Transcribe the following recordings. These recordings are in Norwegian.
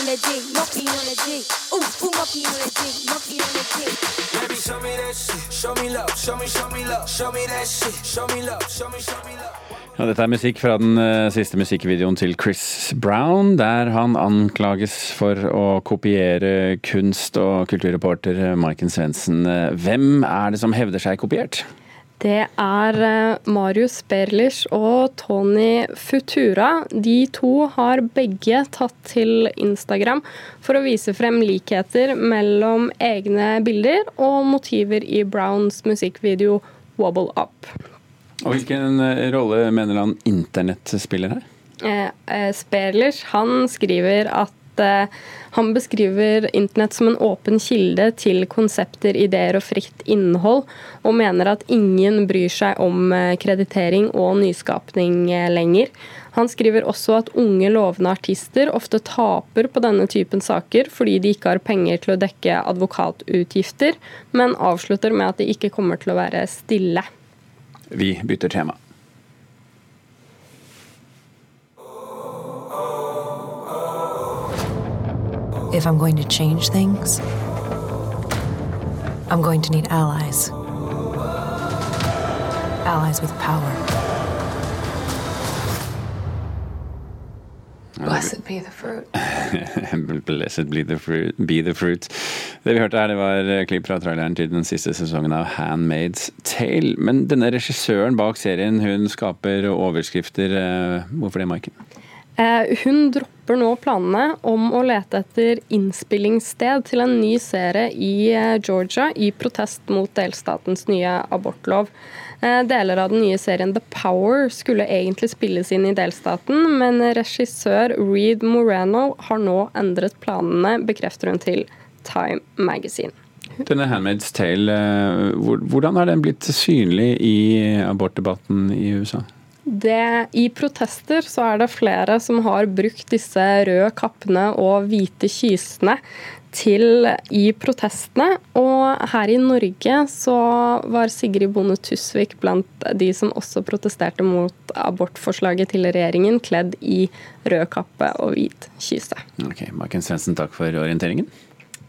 on the dick, monkey on the dick. Ooh, ooh, monkey on the dick, monkey on the dick. Baby, show me that shit. Show me love, show me, show me love. Show me that shit. Show me love, show me, show me love. Ja, dette er musikk fra den uh, siste musikkvideoen til Chris Brown, der han anklages for å kopiere kunst- og kulturreporter Maiken Svendsen. Hvem er det som hevder seg kopiert? Det er eh, Marius Berlich og Tony Futura. De to har begge tatt til Instagram for å vise frem likheter mellom egne bilder og motiver i Browns musikkvideo 'Wobble Up'. Og Hvilken eh, rolle mener han internett spiller her? Eh, eh Sperlich han skriver at eh, han beskriver internett som en åpen kilde til konsepter, ideer og fritt innhold, og mener at ingen bryr seg om eh, kreditering og nyskapning eh, lenger. Han skriver også at unge, lovende artister ofte taper på denne typen saker fordi de ikke har penger til å dekke advokatutgifter, men avslutter med at de ikke kommer til å være stille. Vi bytter tema. If I'm going to change things, I'm going to need allies. Allies with power. Blessed be the fruit. Blessed be the fruit. Be the fruit. Det vi hørte her, det var klipp fra traileren til den siste sesongen av Handmaid's Tale. Men denne regissøren bak serien, hun skaper overskrifter. Eh, hvorfor det, Maiken? Eh, hun dropper nå planene om å lete etter innspillingssted til en ny serie i eh, Georgia i protest mot delstatens nye abortlov. Eh, deler av den nye serien The Power skulle egentlig spilles inn i delstaten, men regissør Reed Moreno har nå endret planene, bekrefter hun til Time Magazine. Denne Handmaid's Tale, hvordan har den blitt synlig i abortdebatten i USA? Det, I protester så er det flere som har brukt disse røde kappene og hvite kysene til i protestene. Og her i Norge så var Sigrid Bonde Tusvik blant de som også protesterte mot abortforslaget til regjeringen, kledd i rød kappe og hvit kyse. Ok, Marken Svendsen, takk for orienteringen.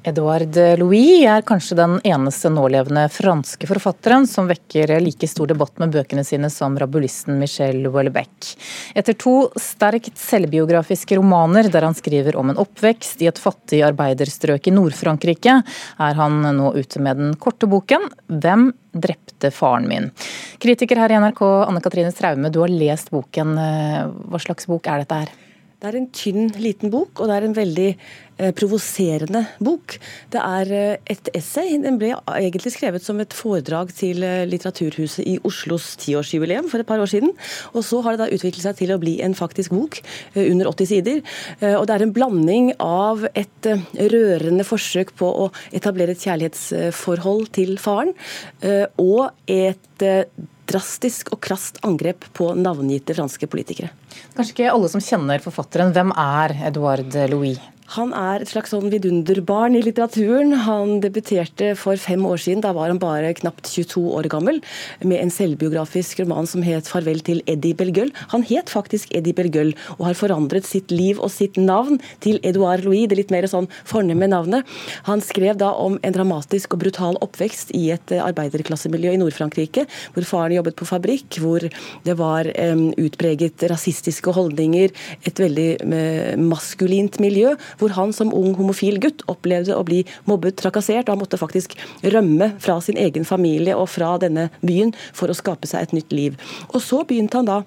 Edouard Louis er kanskje den eneste nålevende franske forfatteren som vekker like stor debatt med bøkene sine som rabulisten Michel Houellebecq. Etter to sterkt selvbiografiske romaner der han skriver om en oppvekst i et fattig arbeiderstrøk i Nord-Frankrike, er han nå ute med den korte boken 'Hvem drepte faren min'. Kritiker her i NRK, Anne Katrine Straume, du har lest boken. Hva slags bok er dette her? Det er en tynn, liten bok, og det er en veldig eh, provoserende bok. Det er eh, et essay. Den ble egentlig skrevet som et foredrag til eh, Litteraturhuset i Oslos tiårsjubileum for et par år siden. Og så har det da utviklet seg til å bli en faktisk bok, eh, under 80 sider. Eh, og det er en blanding av et eh, rørende forsøk på å etablere et kjærlighetsforhold til faren, og et drastisk og krast angrep på navngitte franske politikere. Kanskje ikke alle som kjenner forfatteren. Hvem er Edouard Louis? Han er et slags sånn vidunderbarn i litteraturen. Han debuterte for fem år siden, da var han bare knapt 22 år gammel, med en selvbiografisk roman som het 'Farvel til Eddie Belgøll'. Han het faktisk Eddie Belgøll, og har forandret sitt liv og sitt navn til Edouard Louis, det litt mer sånn fornemme navnet. Han skrev da om en dramatisk og brutal oppvekst i et eh, arbeiderklassemiljø i Nord-Frankrike, hvor faren jobbet på fabrikk, hvor det var um, utpreget rasistiske holdninger, et veldig uh, maskulint miljø hvor han som ung homofil gutt opplevde å bli mobbet, trakassert, og han måtte faktisk rømme fra sin egen familie og fra denne byen for å skape seg et nytt liv. Og så begynte han da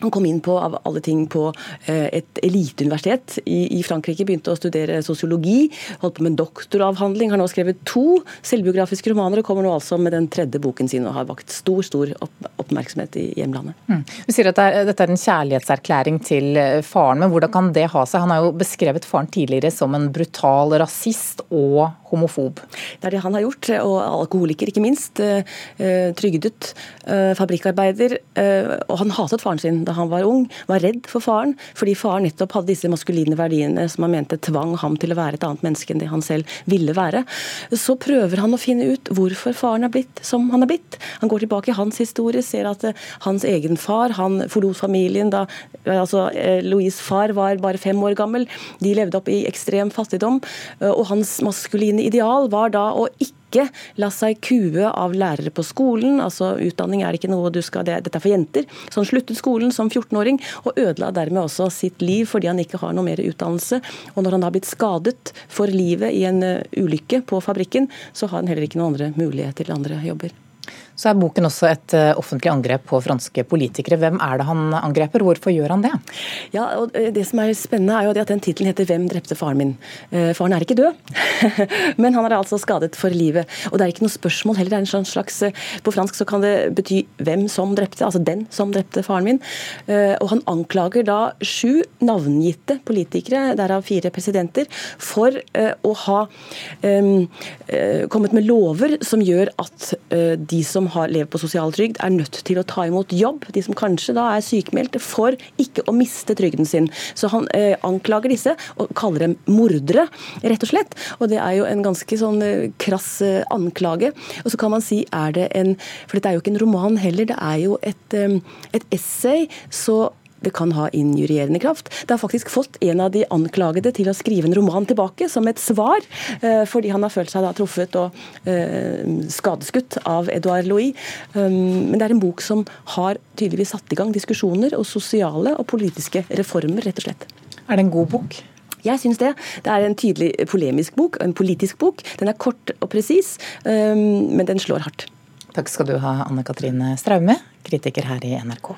han kom inn på av alle ting på eh, et eliteuniversitet i, Frankrike, begynte å studere sosiologi, holdt på med en doktoravhandling, har nå skrevet to selvbiografiske romaner og kommer nå altså med den tredje boken sin og har vakt stor stor oppmerksomhet i hjemlandet. Mm. Du sier at det er, dette er en kjærlighetserklæring til eh, faren, men hvordan kan det ha seg? Han har jo beskrevet faren tidligere som en brutal rasist og homofob. Det er det han har gjort, og alkoholiker ikke minst. Eh, trygdet, fabrikkarbeider. Og han hatet faren sin da han var ung, var redd for faren, fordi faren nettopp hadde disse maskuline verdiene som han mente tvang ham til å være et annet menneske enn det han selv ville være. Så prøver han å finne ut hvorfor faren er blitt som han er blitt. Han går tilbake i hans historie, ser at eh, hans egen far han forlot familien da altså eh, Louise' far var bare fem år gammel. De levde opp i ekstrem fattigdom, og hans maskuline ideal var da å ikke ikke la seg kue av lærere på skolen. altså Utdanning er ikke noe du skal, det, dette er for jenter. Så han sluttet skolen som 14-åring og ødela dermed også sitt liv fordi han ikke har noe mer utdannelse. Og når han har blitt skadet for livet i en uh, ulykke på fabrikken, så har han heller ikke noen andre muligheter til andre jobber. Så er boken også et eh, offentlig angrep på franske politikere. Hvem er det han angreper, hvorfor gjør han det? Ja, og eh, Det som er spennende er jo at den tittelen heter 'Hvem drepte faren min'? Eh, faren er ikke død, men han er altså skadet for livet. Og det er ikke noe spørsmål heller. det er en sånn slags, På fransk så kan det bety 'hvem som drepte', altså 'den som drepte faren min'. Og han anklager da sju navngitte politikere, derav fire presidenter, for å ha kommet med lover som gjør at de som har lever på sosialtrygd, er nødt til å ta imot jobb. De som kanskje da er sykemeldte, for ikke å miste trygden sin. Så han eh, anklager disse og kaller dem mordere, rett og slett. Og det er jo en ganske sånn eh, krass eh, anklage. Og så kan man si, er det en For dette er jo ikke en roman heller, det er jo et, eh, et essay. så det kan ha injurierende kraft. Det har faktisk fått en av de anklagede til å skrive en roman tilbake, som et svar, eh, fordi han har følt seg da truffet og eh, skadeskutt av Edouard Louis. Um, men det er en bok som har tydeligvis satt i gang diskusjoner og sosiale og politiske reformer, rett og slett. Er det en god bok? Jeg syns det. Det er en tydelig polemisk bok, en politisk bok. Den er kort og presis, um, men den slår hardt. Takk skal du ha, Anne Katrine Straume, kritiker her i NRK.